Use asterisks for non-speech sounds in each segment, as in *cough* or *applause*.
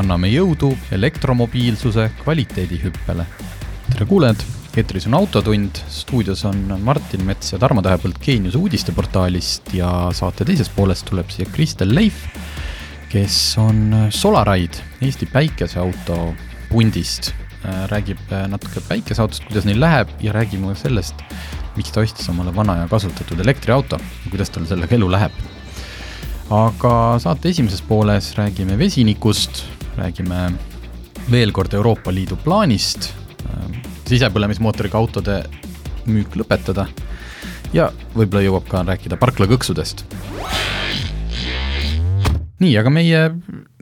anname jõudu elektromobiilsuse kvaliteedihüppele. tere kuulajad, eetris on Autotund, stuudios on Martin Mets ja Tarmo Tähepõld Geenius uudisteportaalist ja saate teisest poolest tuleb siia Kristel Leif, kes on Solaride, Eesti päikeseauto pundist. räägib natuke päikeseautost, kuidas neil läheb ja räägime sellest, miks ta ostis omale vana ja kasutatud elektriauto ja kuidas tal sellega elu läheb aga saate esimeses pooles räägime vesinikust, räägime veel kord Euroopa Liidu plaanist sisepõlemismootoriga autode müük lõpetada ja võib-olla jõuab ka rääkida parklakõksudest. nii, aga meie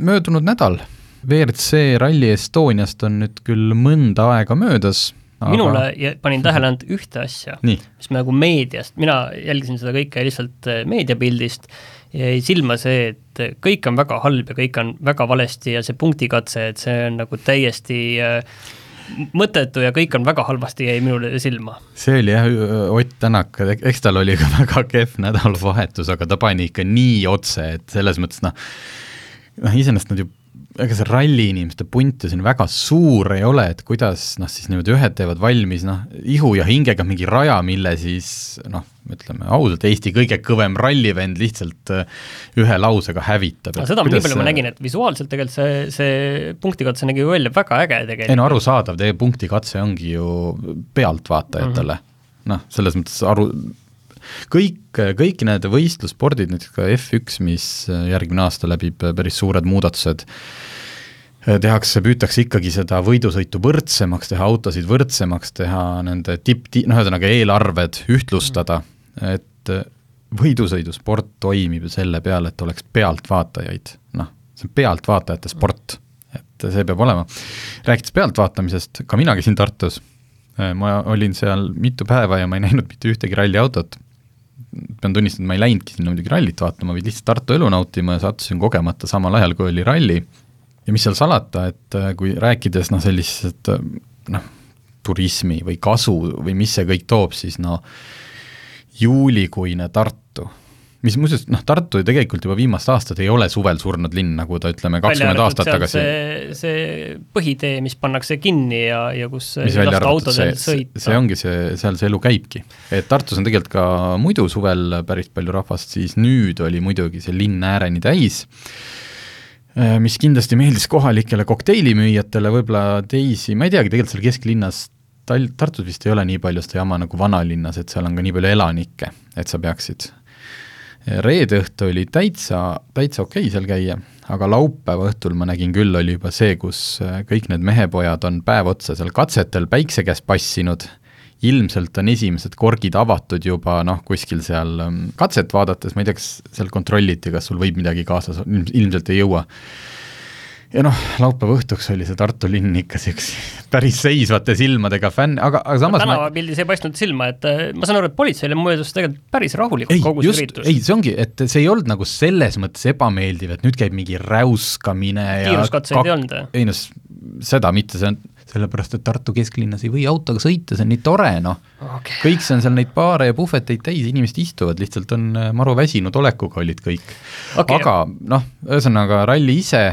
möödunud nädal WRC Rally Estoniast on nüüd küll mõnda aega möödas aga... minule panin tähele ainult ühte asja, mis nagu meediast, mina jälgisin seda kõike lihtsalt äh, meediapildist jäi silma see, et kõik on väga halb ja kõik on väga valesti ja see punktikatse, et see on nagu täiesti äh, mõttetu ja kõik on väga halvasti, jäi minule silma. see oli jah, Ott Tänak, eks tal oli ka *laughs* väga kehv nädalavahetus, aga ta pani ikka nii otse, et selles mõttes noh, noh iseenesest nad ju ega see ralli inimeste punt ju siin väga suur ei ole, et kuidas noh, siis niimoodi ühed teevad valmis noh, ihu ja hingega mingi raja, mille siis noh, ütleme ausalt, Eesti kõige kõvem rallivend lihtsalt äh, ühe lausega hävitab. seda nii palju ma nägin, et visuaalselt tegelikult see, see punktikatse nägi välja väga äge tegelikult. ei no arusaadav, teie punktikatse ongi ju pealtvaatajatele mm -hmm. noh, selles mõttes aru, kõik, kõik need võistlusspordid, näiteks ka F1, mis järgmine aasta läbib päris suured muudatused, tehakse, püütakse ikkagi seda võidusõitu võrdsemaks teha, autosid võrdsemaks teha, nende tipp, noh ühesõnaga eelarved ühtlustada, et võidusõidusport toimib ju selle peale, et oleks pealtvaatajaid, noh, see on pealtvaatajate sport, et see peab olema. rääkides pealtvaatamisest, ka mina käisin Tartus, ma olin seal mitu päeva ja ma ei näinud mitte ühtegi ralliautot, pean tunnistama, ma ei läinudki sinna muidugi rallit vaatama, vaid lihtsalt Tartu elu nautima ja sattusin kogemata samal ajal, kui oli ralli. Ja mis seal salata, et äh, kui rääkides noh, sellised äh, noh, turismi või kasu või mis see kõik toob, siis no juulikuine Tartu mis muuseas, noh, Tartu ju tegelikult juba viimased aastad ei ole suvel surnud linn, nagu ta ütleme, kakskümmend aastat tagasi. see, see põhitee, mis pannakse kinni ja, ja kus mis ei lasta autodel sõita. see ongi see, seal see elu käibki. et Tartus on tegelikult ka muidu suvel päris palju rahvast, siis nüüd oli muidugi see linn ääreni täis, mis kindlasti meeldis kohalikele kokteilimüüjatele, võib-olla teisi, ma ei teagi, tegelikult seal kesklinnas Tal-, Tartus vist ei ole nii palju seda jama nagu vanalinnas, et seal on ka nii palju elanikke, et sa peaksid. Reede õhtu oli täitsa, täitsa okei okay seal käia, aga laupäeva õhtul ma nägin küll, oli juba see, kus äh, kõik need mehepojad on päev otsa seal katsetel päikse käes passinud, ilmselt on esimesed korgid avatud juba noh, kuskil seal ähm, katset vaadates, ma ei tea, kas seal kontrolliti, kas sul võib midagi kaasas, ilmselt ei jõua ja noh, laupäeva õhtuks oli see Tartu linn ikka niisuguse päris seisvate silmadega fänn, aga, aga samas tänavapildis ma... ei paistnud silma, et äh, ma saan aru, et politseile möödus tegelikult päris rahulikult kogu see üritus. ei, see ongi, et see ei olnud nagu selles mõttes ebameeldiv, et nüüd käib mingi räuskamine kiiruskatseid kak... ei olnud? ei no seda mitte, see on sellepärast, et Tartu kesklinnas ei või autoga sõita, see on nii tore, noh. Okay.. kõik see on seal neid baare ja puhveteid täis, inimesed istuvad, lihtsalt on äh, maru väsinud olekuga olid kõik. Okay.. aga noh, ühesõnaga ralli ise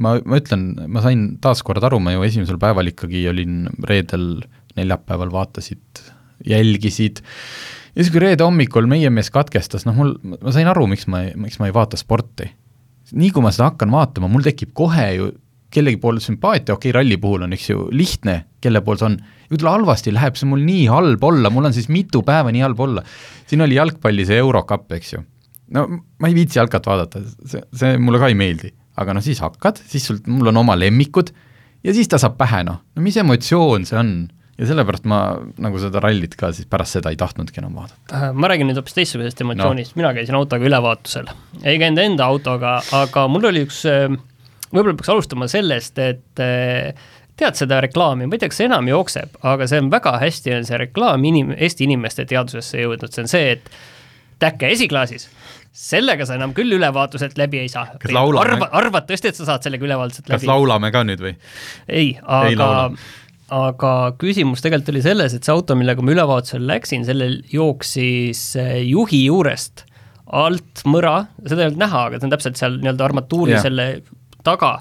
ma, ma ütlen, ma sain taaskord aru, ma ju esimesel päeval ikkagi olin reedel, neljapäeval vaatasid, jälgisid, ja siis, kui reede hommikul meie mees katkestas, noh mul, ma sain aru, miks ma, miks ma ei vaata sporti. nii kui ma seda hakkan vaatama, mul tekib kohe ju kellegi poole sümpaatia, okei okay,, ralli puhul on, eks ju, lihtne, kelle pool see on, tal halvasti läheb, see mul nii halb olla, mul on siis mitu päeva nii halb olla. siin oli jalgpalli see Eurocup, eks ju. no ma ei viitsi jalkat vaadata, see, see mulle ka ei meeldi aga noh, siis hakkad, siis sul, mul on oma lemmikud ja siis ta saab pähe, noh, no mis emotsioon see on ja sellepärast ma nagu seda rallit ka siis pärast seda ei tahtnudki enam vaadata. Äh, ma räägin nüüd hoopis teistsugusest emotsioonist no., mina käisin autoga ülevaatusel, ei käinud enda autoga, aga mul oli üks, äh, võib-olla peaks alustama sellest, et äh, tead seda reklaami, ma ei tea, kas see enam jookseb, aga see on väga hästi, on see reklaam inim-, Eesti inimeste teadvusesse jõudnud, see on see, et täkke esiklaasis, sellega sa enam küll ülevaatuselt läbi ei saa. arva, arvad tõesti, et sa saad sellega ülevaatuselt läbi? kas laulame ka nüüd või? ei, aga aga küsimus tegelikult oli selles, et see auto, millega ma ülevaatusele läksin, sellel jooksis eh, juhi juurest alt mõra, seda ei olnud näha, aga see on täpselt seal nii-öelda armatuuri yeah. selle taga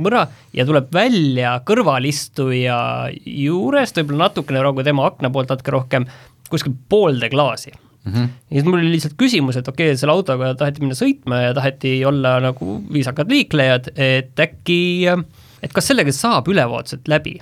mõra ja tuleb välja kõrvalistuja juurest, võib-olla natukene rohkem tema akna poolt natuke rohkem, kuskil poolde klaasi mm. -hmm. ja siis mul oli lihtsalt küsimus, et okei okay,, selle autoga taheti minna sõitma ja taheti olla nagu viisakad liiklejad, et äkki, et kas sellega saab ülevaatused läbi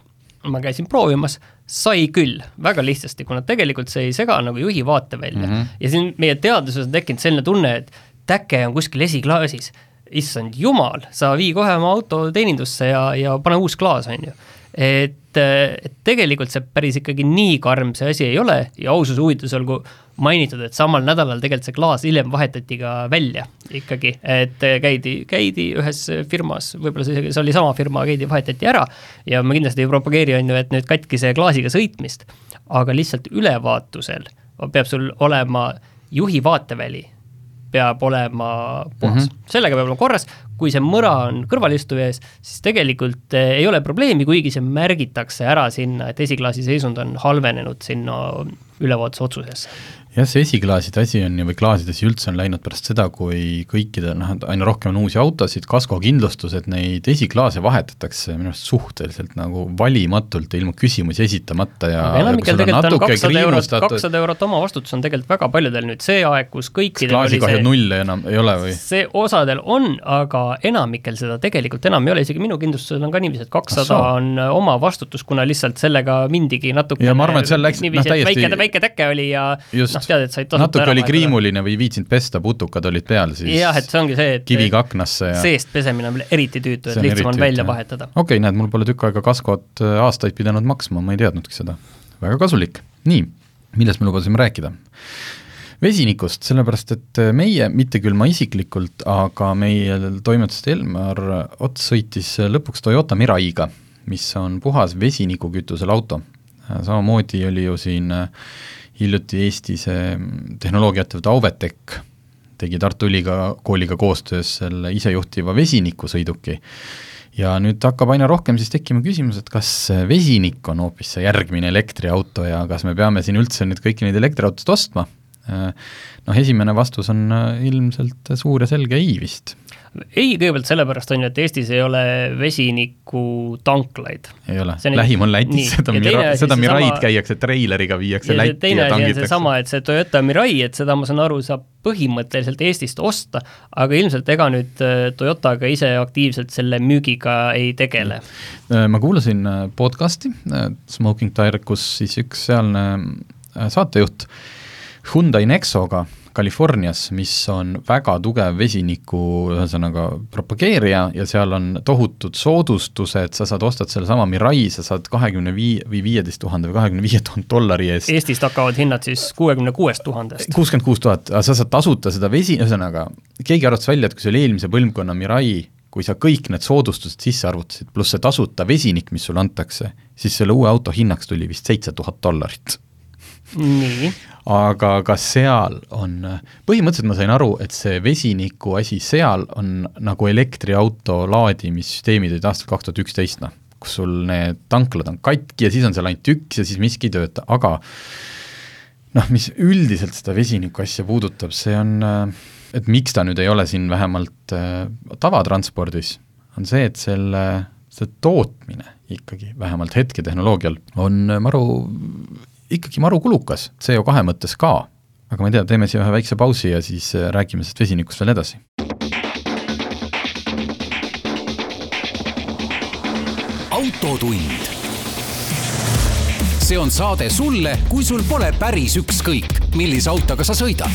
ma käisin proovimas, sai küll, väga lihtsasti, kuna tegelikult see ei sega nagu juhi vaatevälja mm. -hmm. ja siin meie teadvuses on tekkinud selline tunne, et täke on kuskil esiklaasis issand jumal, sa vii kohe oma auto teenindusse ja, ja pane uus klaas, on ju. et, et tegelikult see päris ikkagi nii karm see asi ei ole ja aususe huvides olgu mainitud, et samal nädalal tegelikult see klaas hiljem vahetati ka välja ikkagi, et käidi, käidi ühes firmas, võib-olla see, see oli sama firma, käidi, vahetati ära ja ma kindlasti ei propageeri, on ju, et nüüd katkise klaasiga sõitmist, aga lihtsalt ülevaatusel peab sul olema juhi vaateväli peab olema puhas. Mm, -hmm. sellega peab olema korras, kui see mõra on kõrvalistuja ees, siis tegelikult eh, ei ole probleemi, kuigi see märgitakse ära sinna, et esiklaasi seisund on halvenenud sinna ülevaatusotsusesse jah, see esiklaaside asi on ju, või klaaside asi üldse on läinud pärast seda, kui kõikidel, noh, aina rohkem on uusi autosid, kaskokindlustused, neid esiklaase vahetatakse minu arust suhteliselt nagu valimatult ja ilma küsimusi esitamata ja enamikel tegelikult on kakssada eurot, kakssada eurot omavastutus on tegelikult väga paljudel. Nüüd see aeg, kus kõikidel klaasikahjud null enam ei ole või? see osadel on, aga enamikel seda tegelikult enam ei ole, isegi minu kindlustusel on ka niiviisi, et kakssada on omavastutus, kuna lihtsalt sellega mindigi natuke ja ma arvan, et seal läks noh, täiesti väike, väike täke oli ja just, noh, tead, et said tasuta natuke oli kriimuline või ei viitsinud pesta, putukad olid peal siis jah, et see ongi see, et kiviga aknasse ja seest pesemine on eriti tüütu, et lihtsam on välja vahetada. okei okay,, näed, mul pole tükk aega kaskot äh, aastaid pidanud maksma, ma ei teadnudki seda. väga kasulik. nii, millest me lubasime rääkida? vesinikust, sellepärast et äh, meie, mitte küll ma isiklikult, aga meie toimetusest Elmar Ots sõitis lõpuks Toyota Mirai'ga, mis on puhas vesinikukütusel auto. samamoodi oli ju siin äh, hiljuti Eesti see tehnoloogiaettevõte Auvetech tegi Tartu Ülikooliga koostöös selle isejuhtiva vesinikusõiduki ja nüüd hakkab aina rohkem siis tekkima küsimus, et kas vesinik on hoopis see järgmine elektriauto ja kas me peame siin üldse nüüd kõiki neid elektriautosid ostma, noh, esimene vastus on ilmselt suur ja selge ei vist ei, kõigepealt sellepärast on ju, et Eestis ei ole vesinikutanklaid. ei ole, lähim on Lätis, seda Mira-, seda Miraid sama... käiakse treileriga, viiakse Lätti teine ja tangitakse. seesama, et see Toyota Mirai, et seda ma saan aru, saab põhimõtteliselt Eestist osta, aga ilmselt ega nüüd äh, Toyota ka ise aktiivselt selle müügiga ei tegele. Äh, ma kuulasin äh, podcast'i Smoking Tire, kus siis üks sealne saatejuht Hyundai Nexoga Californias, mis on väga tugev vesiniku ühesõnaga propageerija ja seal on tohutud soodustused, sa saad, ostad sellesama Mirai, sa saad kahekümne vii- või viieteist tuhande või kahekümne viie tuhande dollari eest. Eestist hakkavad hinnad siis kuuekümne kuuest tuhandest. kuuskümmend kuus tuhat, sa saad tasuta seda vesi, ühesõnaga keegi arvutas välja, et kui see oli eelmise põlvkonna Mirai, kui sa kõik need soodustused sisse arvutasid, pluss see tasuta vesinik, mis sulle antakse, siis selle uue auto hinnaks tuli vist seitse tuhat dollarit. Aga ka seal on, põhimõtteliselt ma sain aru, et see vesiniku asi seal on nagu elektriauto laadimissüsteemid olid aastal kaks tuhat üksteist, noh, kus sul need tanklad on katki ja siis on seal ainult üks ja siis miski ei tööta, aga noh, mis üldiselt seda vesiniku asja puudutab, see on, et miks ta nüüd ei ole siin vähemalt äh, tavatranspordis, on see, et selle, see tootmine ikkagi, vähemalt hetketehnoloogial, on maru ikkagi maru kulukas, CO2 mõttes ka. aga ma ei tea, teeme siia ühe väikse pausi ja siis äh, räägime sellest vesinikust veel edasi. autotund. see on saade sulle, kui sul pole päris ükskõik, millise autoga sa sõidad.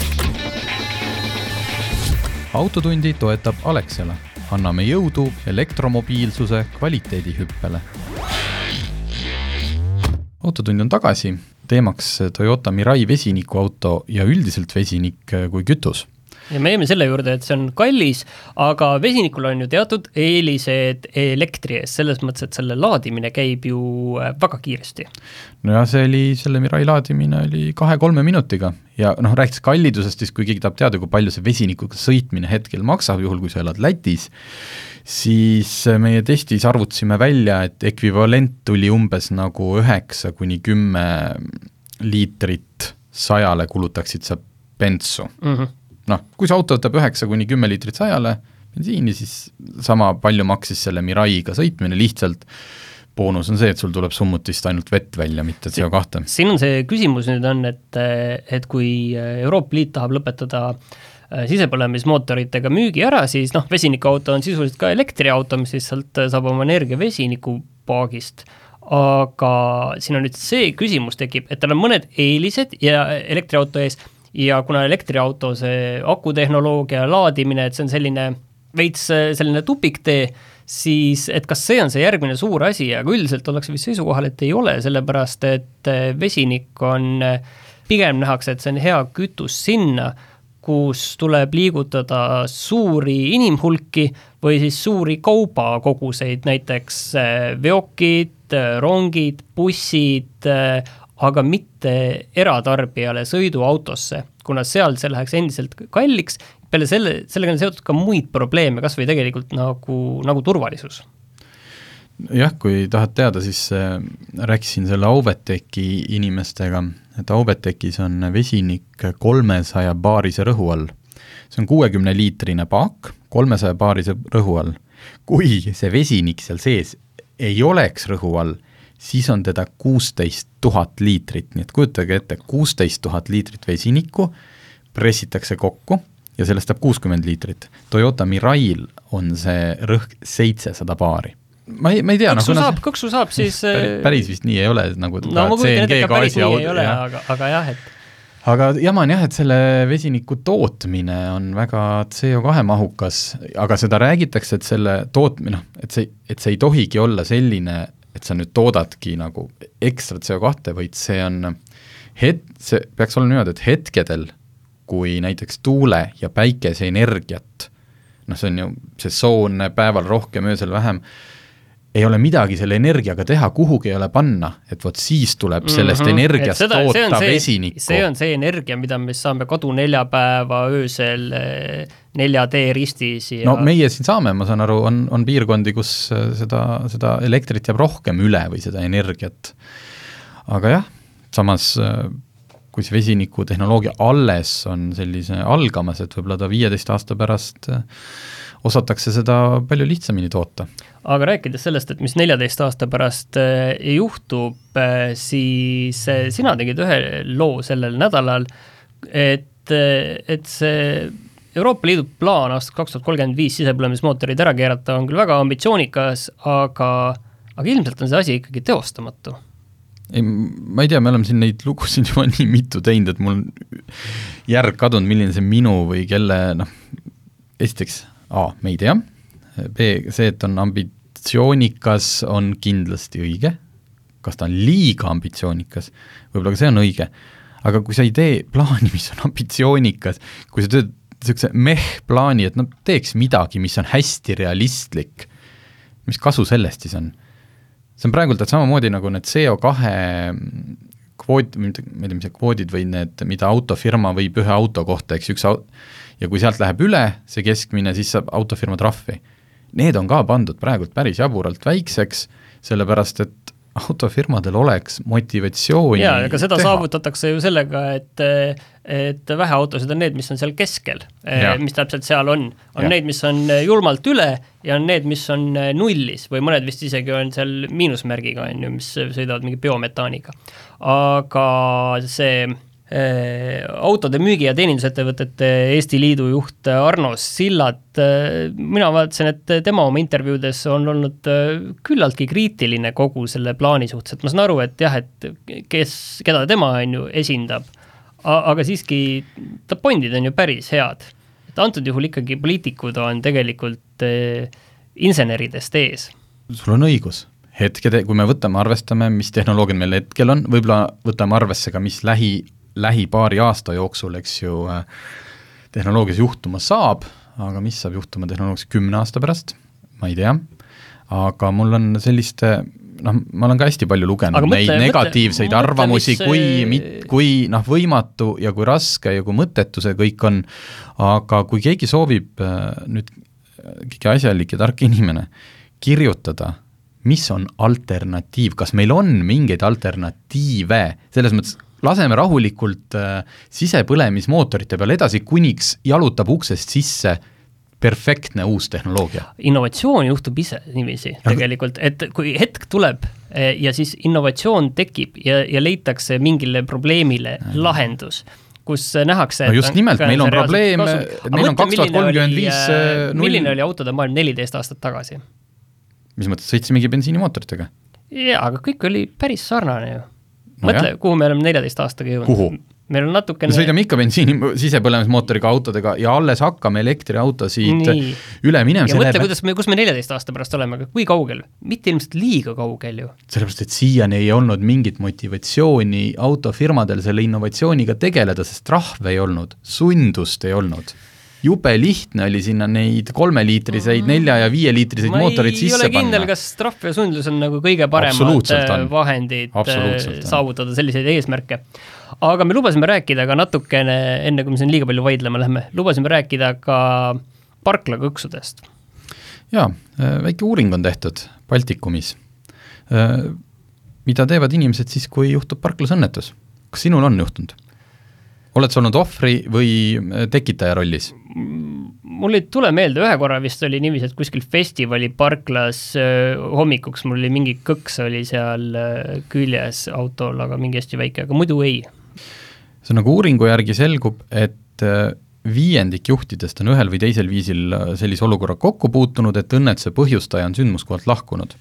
autotundi toetab Alexela. anname jõudu elektromobiilsuse kvaliteedihüppele autotund on tagasi teemaks Toyota Mirai vesinikuauto ja üldiselt vesinik kui kütus. ja me jäime selle juurde, et see on kallis, aga vesinikul on ju teatud eelised elektri ees, selles mõttes, et selle laadimine käib ju äh, väga kiiresti. nojah, see oli, selle Mirai laadimine oli kahe-kolme minutiga ja noh, rääkides kallidusest, siis kui keegi tahab teada, kui palju see vesinikuga sõitmine hetkel maksab, juhul kui sa elad Lätis, siis meie testis arvutasime välja, et ekvivalent tuli umbes nagu üheksa kuni kümme liitrit sajale kulutaksid sa bensu mm -hmm.. noh, kui see auto võtab üheksa kuni kümme liitrit sajale bensiini, siis sama palju maksis selle Miraiga sõitmine, lihtsalt boonus on see, et sul tuleb summutist ainult vett välja, mitte CO2. siin on see küsimus nüüd on, et, et kui Euroopa Liit tahab lõpetada äh, sisepõlemismootoritega müügi ära, siis noh, vesinikuauto on sisuliselt ka elektriauto, mis lihtsalt saab oma energia vesinikupaagist aga siin on nüüd see küsimus tekib, et tal on mõned eelised ja elektriauto ees. Ja kuna elektriauto see akutehnoloogia laadimine, et see on selline veits selline tupiktee, siis et kas see on see järgmine suur asi, aga üldiselt ollakse vist seisukohal, et ei ole, sellepärast et vesinik on, pigem nähakse, et see on hea kütus sinna, kus tuleb liigutada suuri inimhulki või siis suuri kaubakoguseid, näiteks veokid, Äh, rongid, bussid, äh, aga mitte eratarbijale sõiduautosse, kuna seal see läheks endiselt kalliks, peale selle, sellega on seotud ka muid probleeme, kas või tegelikult nagu, nagu turvalisus. Jah, kui tahad teada, siis äh, rääkisin selle Auvetechi inimestega, et Auvetechis on vesinik kolmesaja baarise rõhu all. see on kuuekümne liitrine paak kolmesaja baarise rõhu all. kui see vesinik seal sees ei oleks rõhu all, siis on teda kuusteist tuhat liitrit, nii et kujutage ette, kuusteist tuhat liitrit vesinikku pressitakse kokku ja sellest jääb kuuskümmend liitrit. Toyota Mirail on see rõhk seitsesada baari. Ma ei, ma ei tea kõksu noh, saab, kõksu saab siis päris, päris vist nii ei ole, nagu no ma kujutan ette, ega päris nii ei ole, aga, aga jah, et aga jama on jah, et selle vesiniku tootmine on väga CO2 mahukas, aga seda räägitakse, et selle tootmine, noh, et see, et see ei tohigi olla selline, et sa nüüd toodadki nagu ekstra CO2, vaid see on het-, see peaks olema niimoodi, et hetkedel, kui näiteks tuule- ja päikeseenergiat, noh, see on ju sesoonne, päeval rohkem, öösel vähem, ei ole midagi selle energiaga teha, kuhugi ei ole panna, et vot siis tuleb mhm. sellest mm -hmm. energiast seda, toota vesinikku. see on see energia, mida me saame koduneljapäeva öösel 4D eh, ristis ja no meie siin saame, ma saan aru, on, on piirkondi, kus eh, seda, seda elektrit jääb rohkem üle või seda energiat. aga jah, samas eh, kui see vesinikutehnoloogia alles on sellise algamas, et võib-olla ta viieteist aasta pärast osatakse seda palju lihtsamini toota. Aga rääkides sellest, et mis neljateist aasta pärast äh, juhtub, äh, siis äh, sina tegid ühe loo sellel nädalal, et, et see Euroopa Liidu plaan aastaks kaks tuhat kolmkümmend viis sisepõlemismootorid ära keerata on küll väga ambitsioonikas, aga, aga ilmselt on see asi ikkagi teostamatu. Ei, ma ei tea, me oleme siin neid lugusid juba *laughs* nii mitu teinud, et mul järg kadunud, milline see minu või kelle noh, esiteks A, me ei tea, B, see, et on ambitsioonikas, on kindlasti õige, kas ta on liiga ambitsioonikas, võib-olla ka see on õige, aga kui sa ei tee plaani, mis on ambitsioonikas, kui sa teed niisuguse meh-plaani, et no teeks midagi, mis on hästi realistlik, mis kasu sellest siis on? see on praegult, et samamoodi nagu need CO2 kvoot, ma ei tea, mis need kvoodid või need, mida autofirma võib ühe auto kohta, eks üks au-, ja kui sealt läheb üle see keskmine, siis saab autofirma trahvi need on ka pandud praegult päris jaburalt väikseks, sellepärast et autofirmadel oleks motivatsiooni jaa, aga seda teha. saavutatakse ju sellega, et et väheautosid on need, mis on seal keskel, mis täpselt seal on. on ja. need, mis on julmalt üle ja on need, mis on nullis või mõned vist isegi on seal miinusmärgiga, on ju, mis sõidavad mingi biometaaniga. aga see autode müügi- ja teenindusettevõtete Eesti Liidu juht Arno Sillat, äh, mina vaatasin, et tema oma intervjuudes on olnud äh, küllaltki kriitiline kogu selle plaani suhtes, et ma saan aru, et jah, et kes, keda tema, on ju, esindab, aga siiski ta pointid on ju päris head. et antud juhul ikkagi poliitikud on tegelikult inseneridest ees. sul on õigus hetkede, kui me võtame, arvestame, mis tehnoloogiad meil hetkel on, võib-olla võtame arvesse ka, mis lähi lähi paari aasta jooksul, eks ju, äh, tehnoloogias juhtuma saab, aga mis saab juhtuma tehnoloogias kümne aasta pärast, ma ei tea, aga mul on selliste noh, ma olen ka hästi palju lugenud mõtle, neid negatiivseid mõtle, arvamusi, kui, kui noh, võimatu ja kui raske ja kui mõttetu see kõik on, aga kui keegi soovib äh, nüüd, keegi asjalik ja tark inimene, kirjutada mis on alternatiiv, kas meil on mingeid alternatiive, selles mõttes laseme rahulikult äh, sisepõlemismootorite peal edasi, kuniks jalutab uksest sisse perfektne uus tehnoloogia. innovatsioon juhtub ise niiviisi ja. tegelikult, et kui hetk tuleb eh, ja siis innovatsioon tekib ja, ja leitakse mingile probleemile ja. lahendus kus nähakse no just nimelt, meil on probleem, meil on kaks tuhat kolmkümmend viis äh, milline oli autode maailm neliteist aastat tagasi? mis mõttes, sõitsimegi bensiinimootoritega? jaa, aga kõik oli päris sarnane ju no. mõtle, kuhu me oleme neljateist aastaga jõudnud. meil on natukene me sõidame ikka bensiini sisepõlemismootoriga autodega ja alles hakkame elektriautosid Nii. üle minema. ja mõtle, kuidas me, kus me neljateist aasta pärast oleme, aga kui kaugel? mitte ilmselt liiga kaugel ju. sellepärast, et siiani ei olnud mingit motivatsiooni autofirmadel selle innovatsiooniga tegeleda, sest trahve ei olnud, sundust ei olnud jube lihtne oli sinna neid kolmeliitriseid mm., nelja- ja viieliitriseid mootoreid sisse panna. ma ei ole kindel, kas trahv ja sundlus on nagu kõige paremad äh, vahendid äh, saavutada selliseid eesmärke. aga me lubasime rääkida ka natukene, enne kui me siin liiga palju vaidlema lähme, lubasime rääkida ka parklakõksudest. jaa, äh, väike uuring on tehtud Baltikumis. mida teevad inimesed siis, kui juhtub parklas õnnetus? kas sinul on juhtunud? Oled sa olnud ohvri või äh, tekitaja rollis? mul ei tule meelde, ühe korra vist oli niiviisi, et kuskil festivali parklas äh, hommikuks mul oli mingi kõks oli seal äh, küljes autol, aga mingi hästi väike, aga muidu ei. see nagu uuringu järgi selgub, et viiendik juhtidest on ühel või teisel viisil sellise olukorraga kokku puutunud, et õnnetuse põhjustaja on sündmuskohalt lahkunud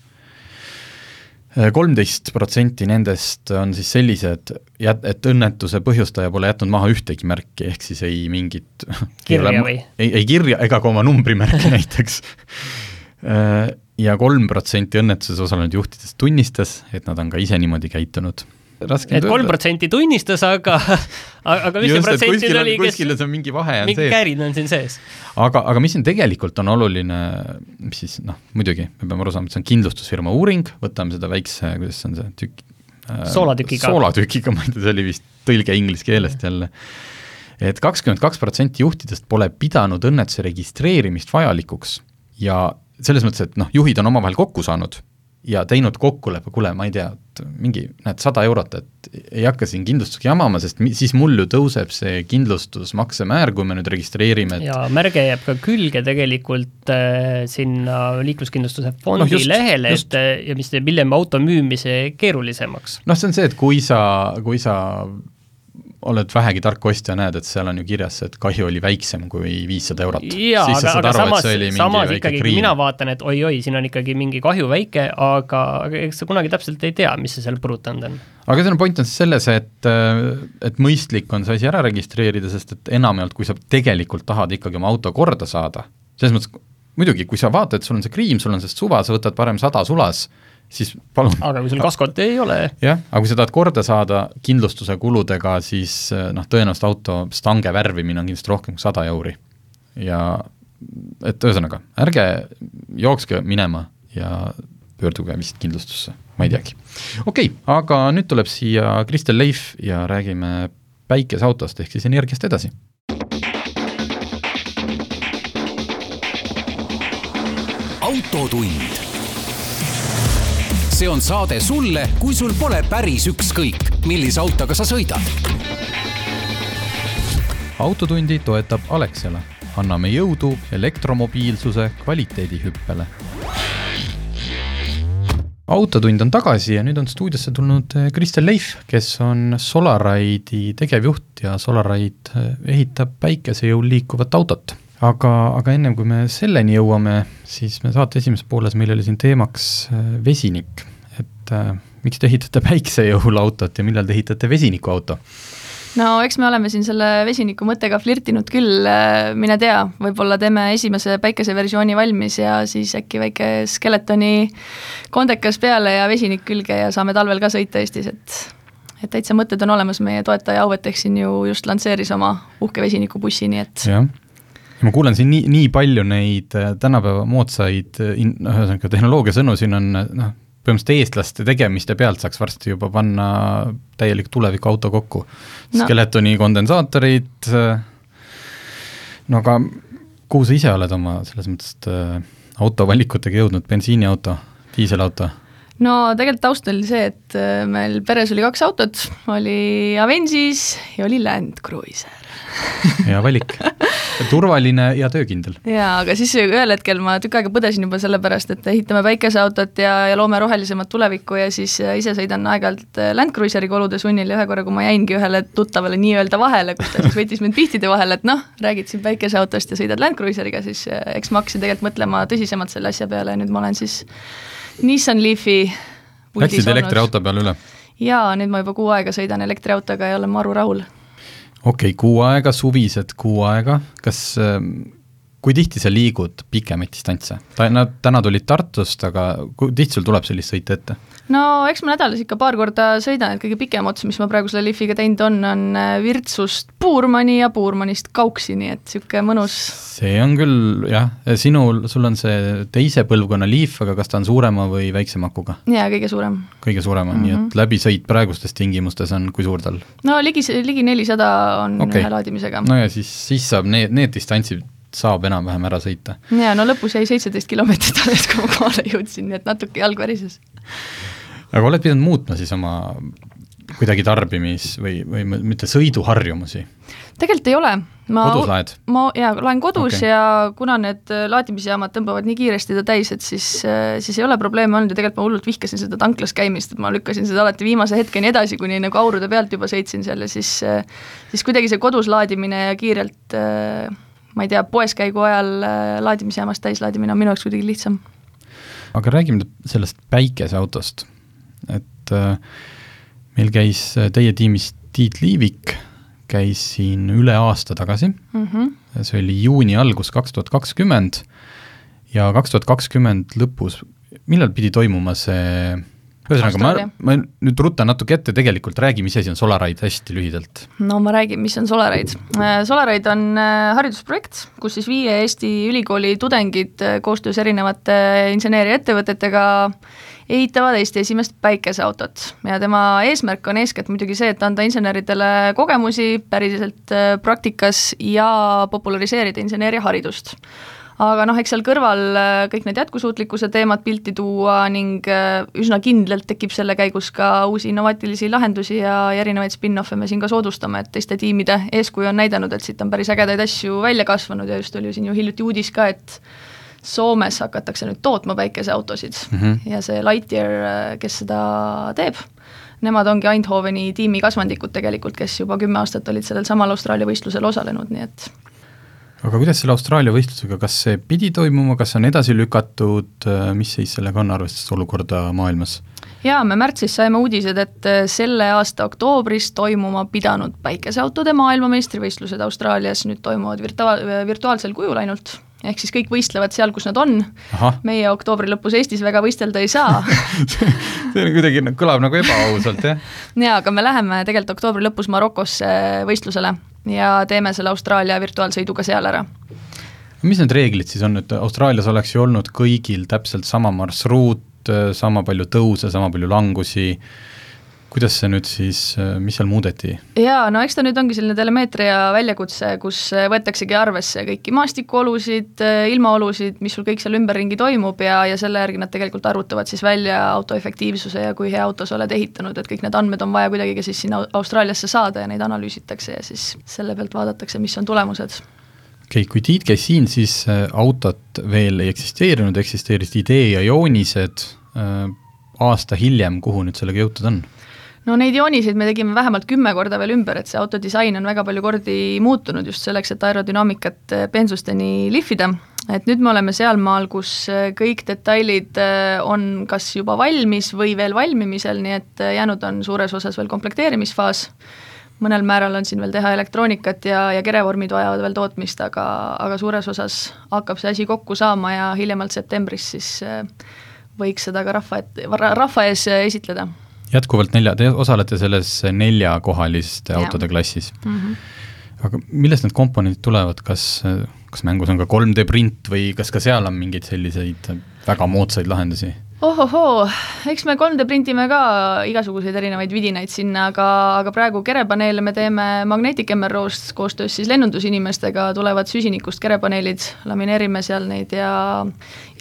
kolmteist protsenti nendest on siis sellised, et õnnetuse põhjustaja pole jätnud maha ühtegi märki, ehk siis ei mingit *laughs* kirja või? ei, ei kirja ega ka oma numbrimärki *laughs* näiteks. ja kolm protsenti õnnetuses osalenud juhtidest tunnistas, et nad on ka ise niimoodi käitunud et kolm protsenti tunnistas, aga, *laughs* aga mis see protsent oli, kes kuskil on mingi vahe on mingi sees. kärin on siin sees. aga, aga mis siin tegelikult on oluline, mis siis noh, muidugi me peame aru saama, et see on kindlustusfirma uuring, võtame seda väikse, kuidas on see tükk äh,, soolatükiga, soolatükiga, ma ei tea, see oli vist tõlge inglise keelest jälle et kakskümmend kaks protsenti juhtidest pole pidanud õnnetuse registreerimist vajalikuks ja selles mõttes, et noh, juhid on omavahel kokku saanud ja teinud kokkuleppe, kuule, ma ei tea, et mingi, näed, sada eurot, et ei hakka siin kindlustusega jamama, sest mi, siis mul ju tõuseb see kindlustusmaksemäär, kui me nüüd registreerime et.... ja märge jääb ka külge tegelikult äh, sinna liikluskindlustuse fondi no just, lehele, et äh, ja mis teeb hiljem auto müümise keerulisemaks. noh, see on see, et kui sa, kui sa oled vähegi tark ostja, näed, et seal on ju kirjas, et kahju oli väiksem kui viissada eurot. jaa, aga, aga aru, samas, samas ikkagi, kui mina vaatan, et oi-oi, siin on ikkagi mingi kahju väike, aga, aga eks sa kunagi täpselt ei tea, mis see seal põrutanud on. aga selle point on siis selles, et, et mõistlik on see asi ära registreerida, sest et enamjaolt, kui sa tegelikult tahad ikkagi oma auto korda saada, selles mõttes muidugi, kui sa vaatad, sul on see kriim, sul on sellest suva, sa võtad parem sada sulas, siis palun. aga kui sul kaskot ei ole? jah, aga kui sa tahad korda saada kindlustuse kuludega, siis noh, tõenäoliselt auto stange värvimine on kindlasti rohkem kui sada euri. ja et ühesõnaga, ärge jookske minema ja pöörduge vist kindlustusse, ma ei teagi. okei okay,, aga nüüd tuleb siia Kristel Leif ja räägime päikeseautost ehk siis energiast edasi autotund see on saade sulle, kui sul pole päris ükskõik, millise autoga sa sõidad. autotundi toetab Alexela. anname jõudu elektromobiilsuse kvaliteedihüppele. autotund on tagasi ja nüüd on stuudiosse tulnud eh, Kristel Leif, kes on Solaride'i tegevjuht ja Solaride eh, ehitab päikesejõul liikuvat autot aga, aga ennem kui me selleni jõuame, siis me saate esimeses pooles, meil oli siin teemaks äh, vesinik, et äh, miks te ehitate päiksejõul autot ja millal te ehitate vesinikuauto? no eks me oleme siin selle vesiniku mõttega flirtinud küll, äh, mine tea, võib-olla teeme esimese päikeseversiooni valmis ja siis äkki väike Skeletoni kondekas peale ja vesinik külge ja saame talvel ka sõita Eestis, et et täitsa mõtted on olemas, meie toetaja Auvetech siin ju just lansseeris oma uhke vesinikubussi, nii et jah, ma kuulen siin nii, nii palju neid äh, tänapäeva moodsaid, noh, ühesõnaga tehnoloogia sõnu siin on noh, põhimõtteliselt eestlaste tegemiste pealt saaks varsti juba panna täielik tulevikuauto kokku. No.. Skeletoni kondensaatorid, no aga kuhu sa ise oled oma selles mõttes äh, autovalikutega jõudnud, bensiiniauto, diiselauto? No tegelikult taust oli see, et äh, meil peres oli kaks autot, oli Avensis ja oli Land Cruiser. *laughs* Hea valik. Turvaline ja töökindel. jaa, aga siis ühel hetkel ma tükk aega põdesin juba selle pärast, et ehitame päikeseautot ja, ja loome rohelisemat tulevikku ja siis äh, ise sõidan aeg-ajalt äh, Land Cruiseriga olude sunnil ja ühe korra, kui ma jäingi ühele tuttavale nii-öelda vahele, kus ta siis võttis mind pihtide vahele, et noh, räägid siin päikeseautost ja sõidad Land Cruiseriga, siis eks ma hakkasin tegelikult mõtlema tõsisemalt selle asja peale ja nüüd ma olen siis Nissan Leafi Läksid elektriauto peale üle? jaa, nüüd ma juba kuu aega sõidan elektriautoga ja olen maru rahul. Okei okay,, kuu aega, suvised kuu aega, kas äh, kui tihti sa liigud pikemaid distantse? ta, nad täna tulid Tartust, aga kui tihti sul tuleb sellist sõita ette? no eks ma nädalas ikka paar korda sõidan, et kõige pikem ots, mis ma praegu selle Leafiga teinud on, on äh, Virtsust Puurmani ja Puurmanist Kauksi, nii et niisugune mõnus. see on küll jah, sinul, sul on see teise põlvkonna Leaf, aga kas ta on suurema või väiksema akuga? jaa, kõige suurem. kõige suurema mm, -hmm. nii et mhm. läbisõit praegustes tingimustes on kui suur tal? no ligi, ligi nelisada on okay. ühe laadimisega. no ja siis, siis saab need, need distantsid saab enam-vähem ära sõita. jaa, no lõpus jäi seitseteist kilomeetrit alles, kui ma kohale jõudsin, nii et natuke jalg värises aga oled pidanud muutma siis oma kuidagi tarbimis- või, või mitte sõiduharjumusi? tegelikult ei ole. laed? ma jaa, laen kodus okay. ja kuna need laadimisjaamad tõmbavad nii kiiresti ta täis, et siis, siis ei ole probleeme olnud ja tegelikult ma hullult vihkasin seda tanklas käimist, et ma lükkasin seda alati viimase hetkeni edasi, kuni nagu aurude pealt juba sõitsin seal ja siis siis kuidagi see kodus laadimine ja kiirelt ma ei tea, poes käigu ajal laadimisjaamast täislaadimine on minu jaoks kuidagi lihtsam. aga räägime sellest päikeseautost et äh, meil käis äh, teie tiimis Tiit Liivik, käis siin üle aasta tagasi mm, -hmm. see oli juuni algus kaks tuhat kakskümmend ja kaks tuhat kakskümmend lõpus, millal pidi toimuma see ühesõnaga, ma, ma nüüd rutan natuke ette, tegelikult räägi, mis asi on Solaride hästi lühidalt. no ma räägin, mis on Solaride. Äh, Solaride on haridusprojekt, kus siis viie Eesti ülikooli tudengid koostöös erinevate inseneeriaettevõtetega ehitavad Eesti esimest päikeseautot ja tema eesmärk on eeskätt muidugi see, et anda inseneridele kogemusi päriselt äh, praktikas ja populariseerida inseneriharidust aga noh, eks seal kõrval äh, kõik need jätkusuutlikkuse teemad pilti tuua ning äh, üsna kindlalt tekib selle käigus ka uusi innovaatilisi lahendusi ja, ja erinevaid spin-off'e me siin ka soodustame, et teiste tiimide eeskuju on näidanud, et siit on päris ägedaid asju välja kasvanud ja just oli siin ju hiljuti uudis ka, et Soomes hakatakse nüüd tootma päikeseautosid mm -hmm. ja see Lightyear, kes seda teeb, nemad ongi Eindhoveni tiimi kasvandikud tegelikult, kes juba kümme aastat olid sellel samal Austraalia võistlusel osalenud, nii et aga kuidas selle Austraalia võistlusega, kas see pidi toimuma, kas on edasi lükatud, mis seis sellega on, arvestades olukorda maailmas? jaa, me märtsis saime uudised, et selle aasta oktoobris toimuma pidanud päikeseautode maailmameistrivõistlused Austraalias nüüd toimuvad virtua-, virtuaalsel kujul ainult ehk siis kõik võistlevad seal, kus nad on, meie oktoobri lõpus Eestis väga võistelda ei saa *laughs* see on kuidagi, kõlab nagu ebaausalt, jah? jaa, aga me läheme tegelikult oktoobri lõpus Marokosse võistlusele ja teeme selle Austraalia virtuaalsõiduga seal ära. mis need reeglid siis on, et Austraalias oleks ju olnud kõigil täpselt sama marsruut, sama palju tõuse, sama palju langusi, kuidas see nüüd siis, mis seal muudeti? jaa, no eks ta nüüd ongi selline telemeetria väljakutse, kus võetaksegi arvesse kõiki maastikuolusid, ilmaolusid, mis sul kõik seal ümberringi toimub ja, ja selle järgi nad tegelikult arvutavad siis välja auto efektiivsuse ja kui hea auto sa oled ehitanud, et kõik need andmed on vaja kuidagi ka siis sinna Austraaliasse saada ja neid analüüsitakse ja siis selle pealt vaadatakse, mis on tulemused okei okay,, kui Tiit käis siin, siis äh, autot veel ei eksisteerinud, eksisteerisid idee ja joonised, äh, aasta hiljem, kuhu nüüd sellega jõutud on? No neid jooniseid me tegime vähemalt kümme korda veel ümber, et see autodisain on väga palju kordi muutunud just selleks, et aerodünaamikat eh, peensusteni lihvida, et nüüd me oleme sealmaal, kus eh, kõik detailid eh, on kas juba valmis või veel valmimisel, nii et jäänud on suures osas veel komplekteerimisfaas, mõnel määral on siin veel teha elektroonikat ja, ja kerevormid vajavad veel tootmist, aga, aga suures osas hakkab see asi kokku saama ja hiljemalt septembris siis võiks seda ka rahva ette, rahva ees esitleda jätkuvalt nelja, te osalete selles neljakohaliste autode klassis mm. -hmm. aga millest need komponendid tulevad, kas, kas mängus on ka 3D print või kas ka seal on mingeid selliseid väga moodsaid lahendusi? ohohoo, eks me 3D printime ka igasuguseid erinevaid vidinaid sinna, aga, aga praegu kerepaneele me teeme Magnetic MRO-st koostöös siis lennundusinimestega, tulevad süsinikust kerepaneelid, lamineerime seal neid ja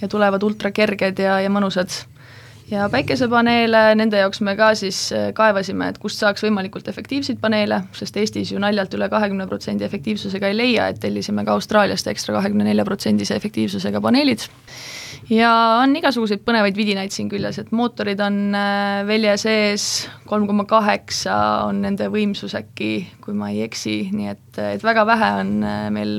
ja tulevad ultrakerged ja, ja mõnusad. Ja päikesepaneele, nende jaoks me ka siis äh, kaevasime, et kust saaks võimalikult efektiivseid paneele, sest Eestis ju naljalt üle kahekümne protsendi efektiivsusega ei leia, et tellisime ka Austraaliast ekstra kahekümne nelja protsendise efektiivsusega paneelid. Ja on igasuguseid põnevaid vidinaid siin küljes, et mootorid on äh, velje sees, kolm koma kaheksa on nende võimsus äkki, kui ma ei eksi, nii et, et väga vähe on äh, meil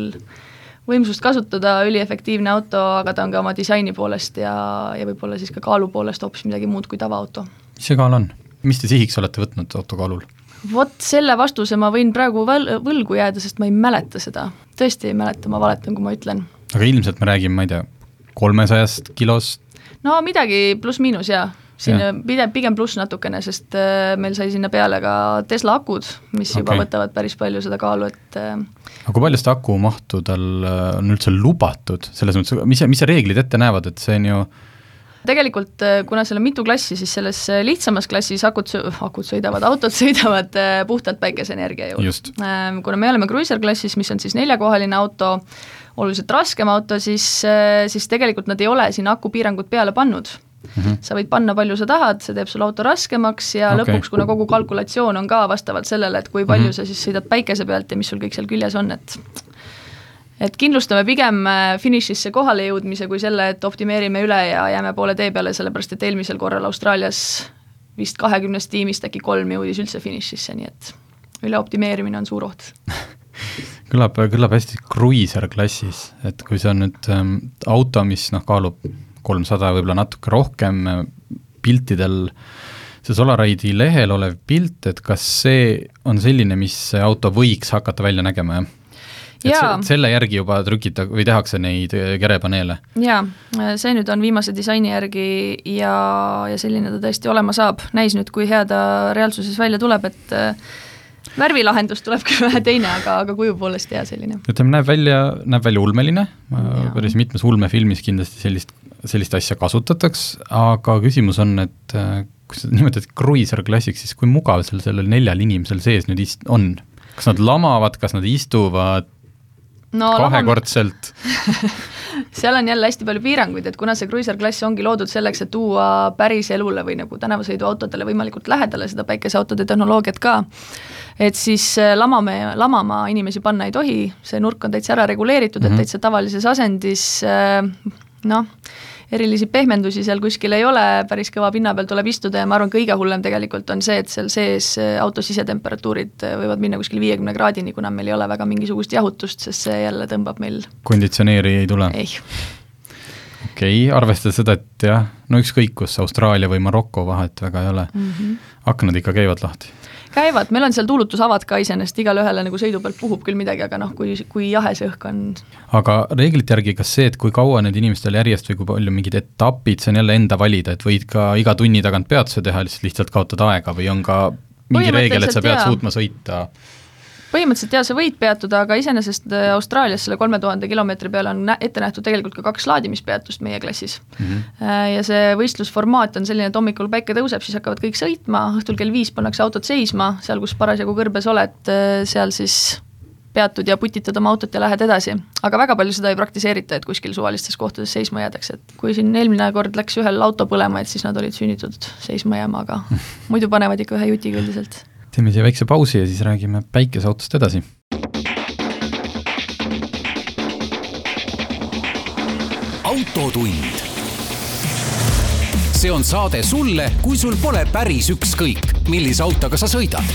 võimsust kasutada, üliefektiivne auto, aga ta on ka oma disaini poolest ja, ja võib-olla siis ka kaalu poolest hoopis midagi muud kui tavaauto. mis see kaal on? mis te sihiks olete võtnud auto kaalul? vot selle vastuse ma võin praegu võl-, võlgu jääda, sest ma ei mäleta seda. tõesti ei mäleta, ma valetan, kui ma ütlen. aga ilmselt me räägime, ma ei tea, kolmesajast kilost? no midagi pluss-miinus jaa, siin ja. pigem, pigem pluss natukene, sest äh, meil sai sinna peale ka Tesla akud, mis okay. juba võtavad päris palju seda kaalu, et äh, aga kui palju seda akumahtu tal äh, on üldse lubatud, selles mõttes, mis, mis reeglid ette näevad, et see on ju tegelikult äh, kuna seal on mitu klassi, siis selles äh, lihtsamas klassis akud, akud sõidavad, autod *laughs* sõidavad äh, puhtalt päikeseenergia jõul. kuna me oleme Cruiser klassis, mis on siis neljakohaline auto, oluliselt raskem auto, siis, siis tegelikult nad ei ole sinna akupiirangut peale pannud Mm -hmm. sa võid panna, palju sa tahad, see teeb sul auto raskemaks ja okay. lõpuks, kuna kogu kalkulatsioon on ka vastavalt sellele, et kui palju mm -hmm. sa siis sõidad päikese pealt ja mis sul kõik seal küljes on, et et kindlustame pigem äh, finišisse kohale jõudmise kui selle, et optimeerime üle ja jääme poole tee peale, sellepärast et eelmisel korral Austraalias vist kahekümnest tiimist äkki kolm jõudis üldse finišisse, nii et üleoptimeerimine on suur oht *laughs* kõlab, kõlab hästi kruiiser klassis, et kui see on nüüd ähm, auto, mis noh, kaalub kolmsada, võib-olla natuke rohkem, piltidel see Solaride'i lehel olev pilt, et kas see on selline, mis see auto võiks hakata välja nägema, jah? et Jaa. se selle järgi juba trükita- või tehakse neid äh, kerepaneele? jaa, see nüüd on viimase disaini järgi ja, ja selline ta tõesti olema saab, näis nüüd, kui hea ta reaalsuses välja tuleb, et äh, värvilahendus tuleb küll vähe teine, aga, aga kuju poolest hea selline. ütleme, näeb välja, näeb välja ulmeline, päris mitmes ulmefilmis kindlasti sellist, sellist asja kasutatakse, aga küsimus on, et äh, kui sa nimetad Cruiser Classics, siis kui mugav seal sellel neljal inimesel sees nüüd ist-, on? kas nad lamavad, kas nad istuvad no kahekordselt? *laughs* seal on jälle hästi palju piiranguid, et kuna see Cruiser klass ongi loodud selleks, et tuua päris elule või nagu tänavasõiduautodele võimalikult lähedale seda päikeseautode tehnoloogiat ka, et siis äh, lamame, lamama inimesi panna ei tohi, see nurk on täitsa ära reguleeritud mm, -hmm. et Mhm. täitsa tavalises asendis äh, noh, erilisi pehmendusi seal kuskil ei ole, päris kõva pinna peal tuleb istuda ja ma arvan, kõige hullem tegelikult on see, et seal sees äh, auto sisetemperatuurid äh, võivad minna kuskil viiekümne kraadini, kuna meil ei ole väga mingisugust jahutust, sest see jälle tõmbab meil, konditsioneeri ei tule? ei okei okay,, arvestades seda, et jah, no ükskõik kus, Austraalia või Maroko vahet väga ei ole mm, -hmm. aknad ikka käivad lahti? Käivad, meil on seal tuulutusavad ka iseenesest, igale ühele nagu sõidu pealt puhub küll midagi, aga noh, kui, kui jahe see õhk on. aga reeglite järgi, kas see, et kui kaua need inimestel järjest või kui palju mingid etapid, see on jälle enda valida, et võid ka iga tunni tagant peatuse teha, lihtsalt lihtsalt kaotad aega või on ka mingi reegel, et sa pead jaa. suutma sõita põhimõtteliselt jaa, sa võid peatuda, aga iseenesest äh, Austraalias selle kolme tuhande kilomeetri peale on ette nähtud tegelikult ka kaks laadimispeatust meie klassis mm. -hmm. ja see võistlusformaat on selline, et hommikul päike tõuseb, siis hakkavad kõik sõitma, õhtul kell viis pannakse autod seisma, seal, kus parasjagu kõrbes oled, seal siis peatud ja putitad oma autot ja lähed edasi. aga väga palju seda ei praktiseerita, et kuskil suvalistes kohtades seisma jäädakse, et kui siin eelmine kord läks ühel auto põlema, et siis nad olid sunnitud seisma jääma, aga *laughs* muidu panevad ikka ühe jutiga üldiselt teeme siia väikse pausi ja siis räägime päikeseautost edasi. autotund. see on saade sulle, kui sul pole päris ükskõik, millise autoga sa sõidad.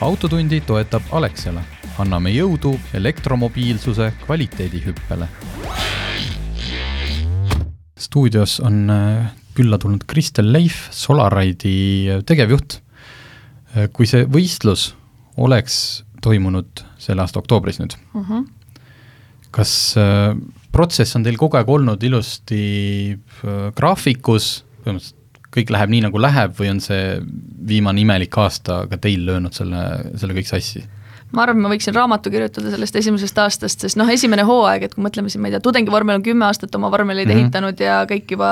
autotundi toetab Alexela, anname jõudu elektromobiilsuse kvaliteedihüppele. stuudios on äh, külla tulnud Kristel Leif, Solaride'i tegevjuht. kui see võistlus oleks toimunud selle aasta oktoobris nüüd uh. -huh. kas äh, protsess on teil kogu aeg olnud ilusti äh, graafikus, põhimõtteliselt kõik läheb nii, nagu läheb või on see viimane imelik aasta ka teil löönud selle, selle kõik sassi? ma arvan, ma võiksin raamatu kirjutada sellest esimesest aastast, sest noh, esimene hooaeg, et kui mõtleme siin, ma ei tea, tudengivormel on kümme aastat oma vormeleid mm -hmm. ehitanud ja kõik juba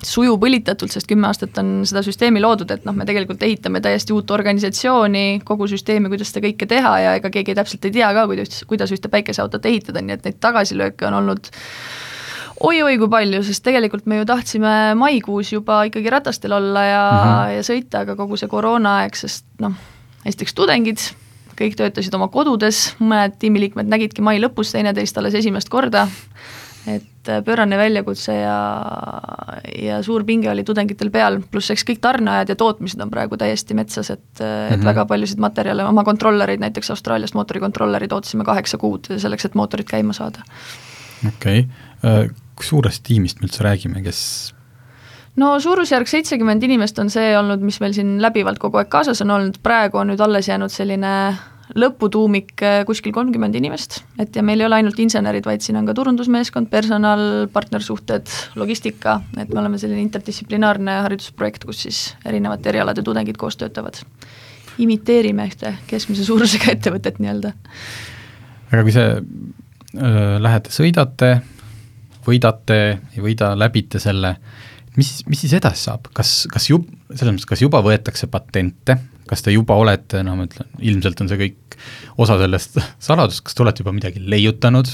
sujub õlitatult, sest kümme aastat on seda süsteemi loodud, et noh, me tegelikult ehitame täiesti uut organisatsiooni, kogu süsteemi, kuidas seda kõike teha ja ega keegi täpselt ei tea ka, kuidas, kuidas ühte päikeseautot ehitada, nii et neid tagasilööke on olnud oi-oi kui palju, sest tegelikult me ju tahtsime maikuus juba ikkagi ratastel olla ja mm, -hmm. ja sõita, aga kogu see koroonaaeg, sest noh, esiteks tudengid, kõik töötasid oma kodudes, mõned tiimiliikmed nägidki mai lõpus teineteist alles esimest korda, et äh, pöörane väljakutse ja, ja suur pinge oli tudengitel peal, pluss eks kõik tarneajad ja tootmised on praegu täiesti metsas, et mm, -hmm. et mhm. väga paljusid materjale, oma kontrollereid, näiteks Austraaliast mootorikontrollerid ootasime kaheksa kuud selleks, et mootorid käima saada. okei okay., äh, kui suurest tiimist me üldse räägime, kes no suurusjärk seitsekümmend inimest on see olnud, mis meil siin läbivalt kogu aeg kaasas on olnud, praegu on nüüd alles jäänud selline lõputuumik äh, kuskil kolmkümmend inimest, et ja meil ei ole ainult insenerid, vaid siin on ka turundusmeeskond, personal, partnersuhted, logistika, et me oleme selline interdistsiplinaarne haridusprojekt, kus siis erinevate erialade tudengid koos töötavad. imiteerime ühte keskmise suurusega *laughs* ettevõtet nii-öelda. aga kui see äh,, lähete, sõidate, võidate, ei võida, läbite selle, mis, mis siis edasi saab, kas, kas jub-, selles mõttes, kas juba võetakse patente? Kas te juba olete, noh, ma ütlen, ilmselt on see kõik osa sellest saladust, kas te olete juba midagi leiutanud?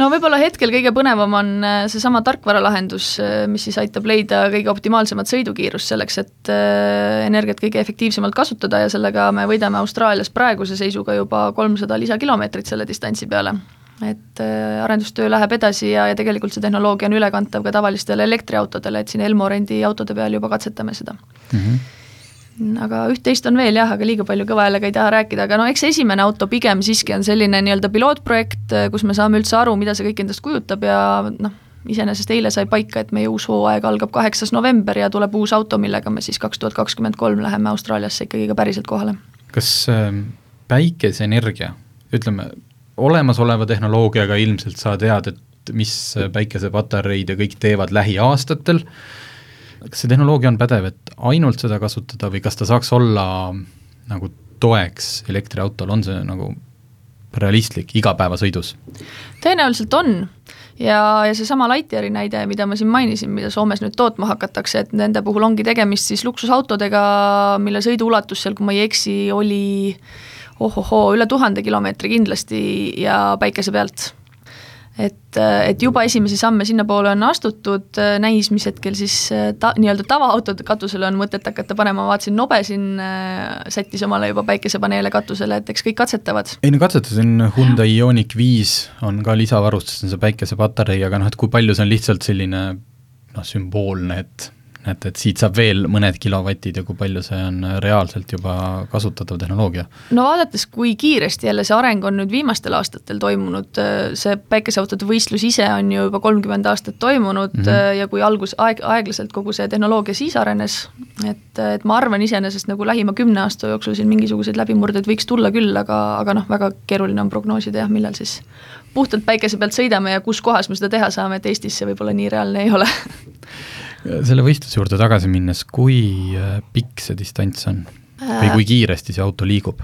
no võib-olla hetkel kõige põnevam on äh, seesama tarkvaralahendus, äh, mis siis aitab leida kõige optimaalsemat sõidukiirust selleks, et äh, energiat kõige efektiivsemalt kasutada ja sellega me võidame Austraalias praeguse seisuga juba kolmsada lisakilomeetrit selle distantsi peale et arendustöö läheb edasi ja, ja tegelikult see tehnoloogia on ülekantav ka tavalistele elektriautodele, et siin Elmo rendiautode peal juba katsetame seda mm. -hmm aga üht-teist on veel jah, aga liiga palju kõva häälega ei taha rääkida, aga no eks esimene auto pigem siiski on selline nii-öelda pilootprojekt, kus me saame üldse aru, mida see kõik endast kujutab ja noh, iseenesest eile sai paika, et meie uus hooaeg algab kaheksas november ja tuleb uus auto, millega me siis kaks tuhat kakskümmend kolm läheme Austraaliasse ikkagi ka päriselt kohale. kas äh, päikeseenergia, ütleme, olemasoleva tehnoloogiaga ilmselt sa tead, et mis päikesepatareid ja kõik teevad lähiaastatel äh,, kas see tehnoloogia on pädev, et ainult seda kasutada või kas ta saaks olla nagu toeks elektriautol, on see nagu realistlik igapäevasõidus? tõenäoliselt on ja, ja seesama Lightyeari näide, mida ma siin mainisin, mida Soomes nüüd tootma hakatakse, et nende puhul ongi tegemist siis luksusautodega, mille sõiduulatus seal, kui ma ei eksi, oli ohohoo, üle tuhande kilomeetri kindlasti ja päikese pealt et, et juba esimesi samme sinnapoole on astutud, näis, mis hetkel siis ta, nii-öelda tavaautode katusele on mõtet hakata panema, vaatasin, Nobe siin äh, sättis omale juba päikesepaneele katusele, et eks kõik katsetavad. ei no katsetasin, Hyundai Ioniq viis on ka lisavarustus, on see päikesepatarei, aga noh, et kui palju see on lihtsalt selline noh, sümboolne, et et, et siit saab veel mõned kilovatid ja kui palju see on reaalselt juba kasutatav tehnoloogia? no vaadates, kui kiiresti jälle see areng on nüüd viimastel aastatel toimunud, see päikeseautode võistlus ise on ju juba kolmkümmend aastat toimunud mm -hmm. ja kui algus, aeg, aeglaselt kogu see tehnoloogia siis arenes, et, et ma arvan iseenesest nagu lähima kümne aasta jooksul siin mingisuguseid läbimurdeid võiks tulla küll, aga, aga noh, väga keeruline on prognoosida jah, millal siis puhtalt päikese pealt sõidame ja kus kohas me seda teha saame, et Eestis see võib-olla nii reaalne ei ole *laughs* selle võistluse juurde tagasi minnes, kui äh, pikk see distants on või kui kiiresti see auto liigub?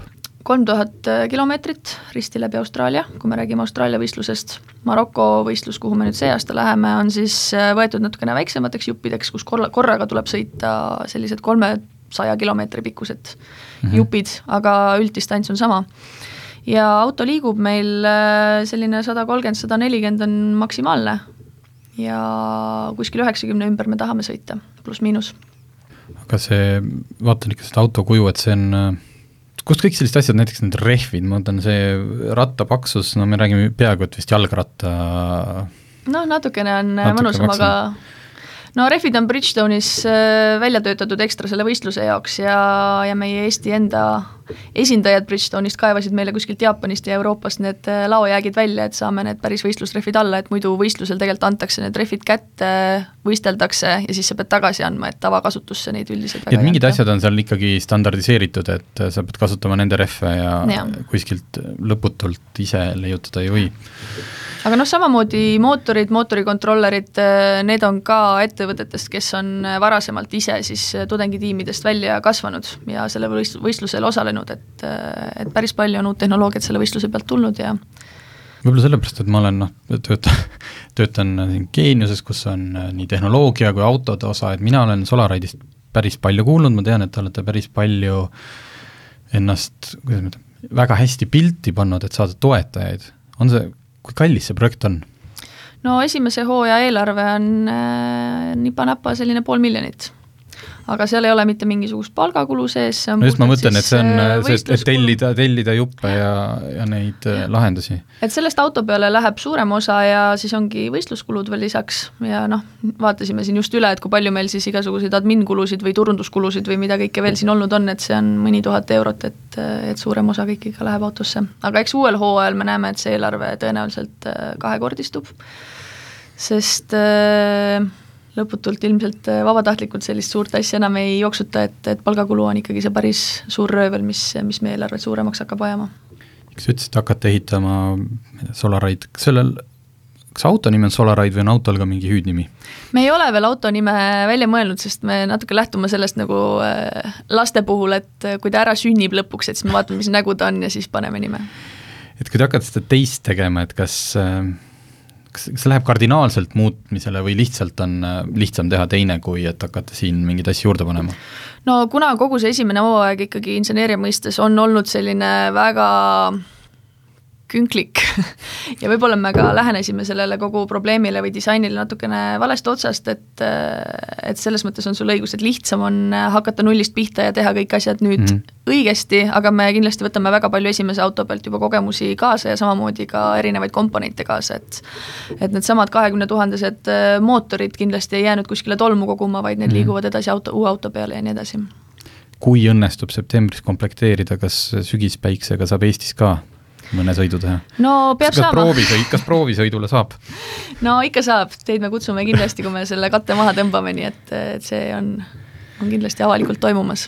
kolm tuhat äh, kilomeetrit risti läbi Austraalia, kui me räägime Austraalia võistlusest. Maroko võistlus, kuhu me nüüd see aasta läheme, on siis äh, võetud natukene väiksemateks juppideks, kus korra, korraga tuleb sõita sellised kolmesaja kilomeetri pikkused mm -hmm. jupid, aga ülddistants on sama. ja auto liigub meil selline sada kolmkümmend, sada nelikümmend on maksimaalne ja kuskil üheksakümne ümber me tahame sõita, pluss-miinus. aga see, vaatan ikka seda auto kuju, et see on kust kõik sellised asjad, näiteks need rehvid, ma mõtlen see ratta paksus, no me räägime peaaegu et vist jalgratta noh, natukene on natuke mõnusam, aga no rehvid on Bridgestone'is äh, välja töötatud ekstra selle võistluse jaoks ja, ja meie Eesti enda esindajad Bridgestone'ist kaevasid meile kuskilt Jaapanist ja Euroopast need äh, laojäägid välja, et saame need päris võistlusrehvid alla, et muidu võistlusel tegelikult antakse need rehvid kätte, võisteldakse ja siis sa pead tagasi andma, et tavakasutusse neid üldiselt väga et mingid jääda. asjad on seal ikkagi standardiseeritud, et sa pead kasutama nende rehve ja, ja. kuskilt lõputult ise leiutada ei või aga noh, samamoodi mootorid, mootorikontrollerid, äh, need on ka ettevõtetest, kes on äh, varasemalt ise siis äh, tudengitiimidest välja kasvanud ja selle võist-, võistlusel osalenud, et, et päris palju on uut tehnoloogiat selle võistluse pealt tulnud ja võib-olla sellepärast, et ma olen noh, töötan, töötan siin Geeniuses, kus on nii tehnoloogia kui autode osa, et mina olen Solaride'ist päris palju kuulnud, ma tean, et te olete päris palju ennast, kuidas ma ütlen, väga hästi pilti pannud, et saada toetajaid. on see kui kallis see projekt on? no esimese hooaja eelarve on äh, nipa-napa selline pool miljonit aga seal ei ole mitte mingisugust palgakulu sees, see on no just ma mõtlen, et see on äh, et tellida, tellida juppe ja, ja neid äh, ja. lahendusi. et sellest auto peale läheb suurem osa ja siis ongi võistluskulud veel lisaks ja noh, vaatasime siin just üle, et kui palju meil siis igasuguseid admin-kulusid või turunduskulusid või mida kõike veel siin olnud on, et see on mõni tuhat eurot, et, et suurem osa kõik ikka läheb autosse. aga eks uuel hooajal me näeme, et see eelarve tõenäoliselt äh, kahekordistub, sest äh, lõputult ilmselt äh, vabatahtlikult sellist suurt asja enam ei jooksuta, et, et palgakulu on ikkagi see päris suur röövel, mis, mis meie eelarvet suuremaks hakkab ajama. kas sa ütlesid, hakkate ehitama Solaraid, kas sellel, kas auto nimi on Solaride või on autol ka mingi hüüdnimi? me ei ole veel auto nime välja mõelnud, sest me natuke lähtume sellest nagu äh, laste puhul, et kui ta ära sünnib lõpuks, et siis me vaatame, mis nägu ta on ja siis paneme nime. et kui te hakkate seda teist tegema, et kas äh, kas, kas see läheb kardinaalselt muutmisele või lihtsalt on äh, lihtsam teha teine, kui et hakata siin mingeid asju juurde panema? no kuna kogu see esimene hooaeg ikkagi inseneeria mõistes on olnud selline väga künklik. *laughs* Ja võib-olla me ka lähenesime sellele kogu probleemile või disainile natukene valest otsast, et et selles mõttes on sul õigus, et lihtsam on hakata nullist pihta ja teha kõik asjad nüüd mm õigesti, aga me kindlasti võtame väga palju esimese auto pealt juba kogemusi kaasa ja samamoodi ka erinevaid komponente kaasa, et et needsamad kahekümne tuhandesed äh, mootorid kindlasti ei jäänud kuskile tolmu koguma, vaid need mm liiguvad edasi auto, uue auto peale ja nii edasi. Kui õnnestub septembris komplekteerida, kas sügispäiksega saab Eestis ka mõne sõidu teha? no peab kas saama. proovisõit, kas proovisõidule saab? *laughs* no ikka saab, teid me kutsume kindlasti, kui me selle katte maha tõmbame, nii et, et see on, on kindlasti avalikult toimumas.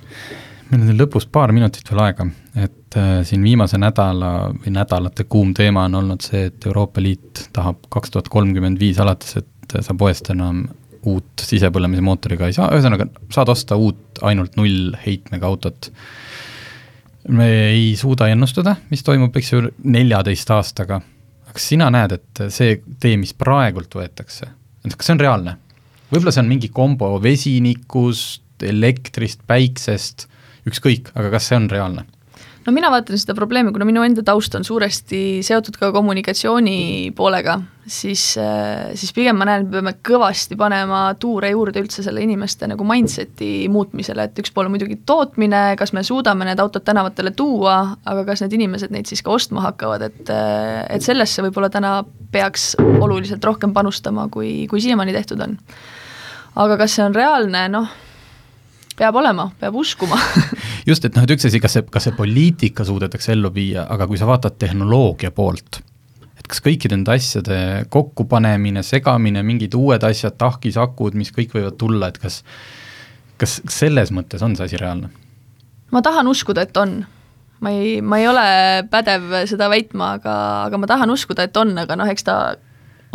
meil on lõpus paar minutit veel aega, et äh, siin viimase nädala või nädalate kuum teema on olnud see, et Euroopa Liit tahab kaks tuhat kolmkümmend viis alates, et sa poest enam uut sisepõlemise mootoriga ei saa, ühesõnaga saad osta uut ainult nullheitmega autot me ei suuda ennustada, mis toimub, eks ju, neljateist aastaga. kas sina näed, et see tee, mis praegult võetakse, et kas see on reaalne? võib-olla see on mingi kombo vesinikust, elektrist, päiksest, ükskõik, aga kas see on reaalne? No mina vaatan seda probleemi, kuna minu enda taust on suuresti seotud ka kommunikatsiooni poolega, siis, äh, siis pigem ma näen, et me peame kõvasti panema tuure juurde üldse selle inimeste nagu mindset'i muutmisele, et üks pool on muidugi tootmine, kas me suudame need autod tänavatele tuua, aga kas need inimesed neid siis ka ostma hakkavad, et äh, et sellesse võib-olla täna peaks oluliselt rohkem panustama, kui, kui siiamaani tehtud on. aga kas see on reaalne, noh peab olema, peab uskuma *laughs* just, et noh, et üks asi, kas see, kas see poliitika suudetakse ellu viia, aga kui sa vaatad tehnoloogia poolt, et kas kõikide nende asjade kokkupanemine, segamine, mingid uued asjad, tahkisakud, mis kõik võivad tulla, et kas kas selles mõttes on see asi reaalne? ma tahan uskuda, et on. ma ei, ma ei ole pädev seda väitma, aga, aga ma tahan uskuda, et on, aga noh, eks ta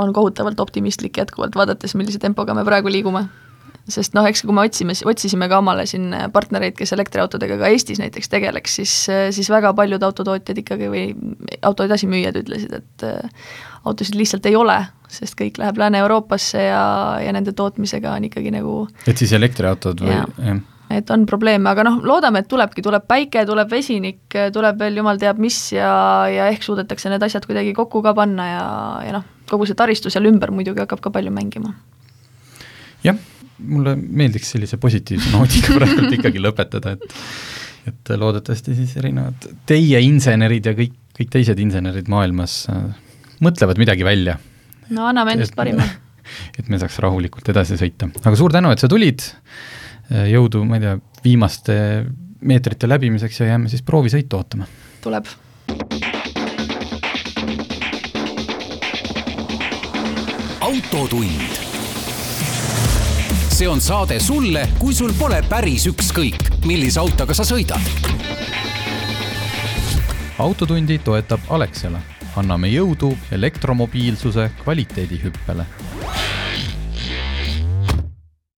on kohutavalt optimistlik jätkuvalt, vaadates, millise tempoga me praegu liigume sest noh, eks kui me otsime, otsisime ka omale siin partnereid, kes elektriautodega ka Eestis näiteks tegeleks, siis, siis väga paljud autotootjad ikkagi või auto edasimüüjad ütlesid, et äh, autosid lihtsalt ei ole, sest kõik läheb Lääne-Euroopasse ja, ja nende tootmisega on ikkagi nagu et siis elektriautod või, jah? et on probleeme, aga noh, loodame, et tulebki, tuleb päike, tuleb vesinik, tuleb veel jumal teab mis ja, ja ehk suudetakse need asjad kuidagi kokku ka panna ja, ja noh, kogu see taristu seal ümber muidugi hakkab ka palju mängima. jah mulle meeldiks sellise positiivse noodiga *laughs* praegult ikkagi lõpetada, et et loodetavasti siis erinevad teie insenerid ja kõik, kõik teised insenerid maailmas äh, mõtlevad midagi välja. no anname endast parima. *laughs* et me saaks rahulikult edasi sõita, aga suur tänu, et sa tulid, äh, jõudu, ma ei tea, viimaste meetrite läbimiseks ja jääme siis proovisõitu ootama. tuleb autotund. See on saade sulle, kui sul pole päris ükskõik, millise autoga sa sõidad. autotundi toetab Alexela. anname jõudu elektromobiilsuse kvaliteedihüppele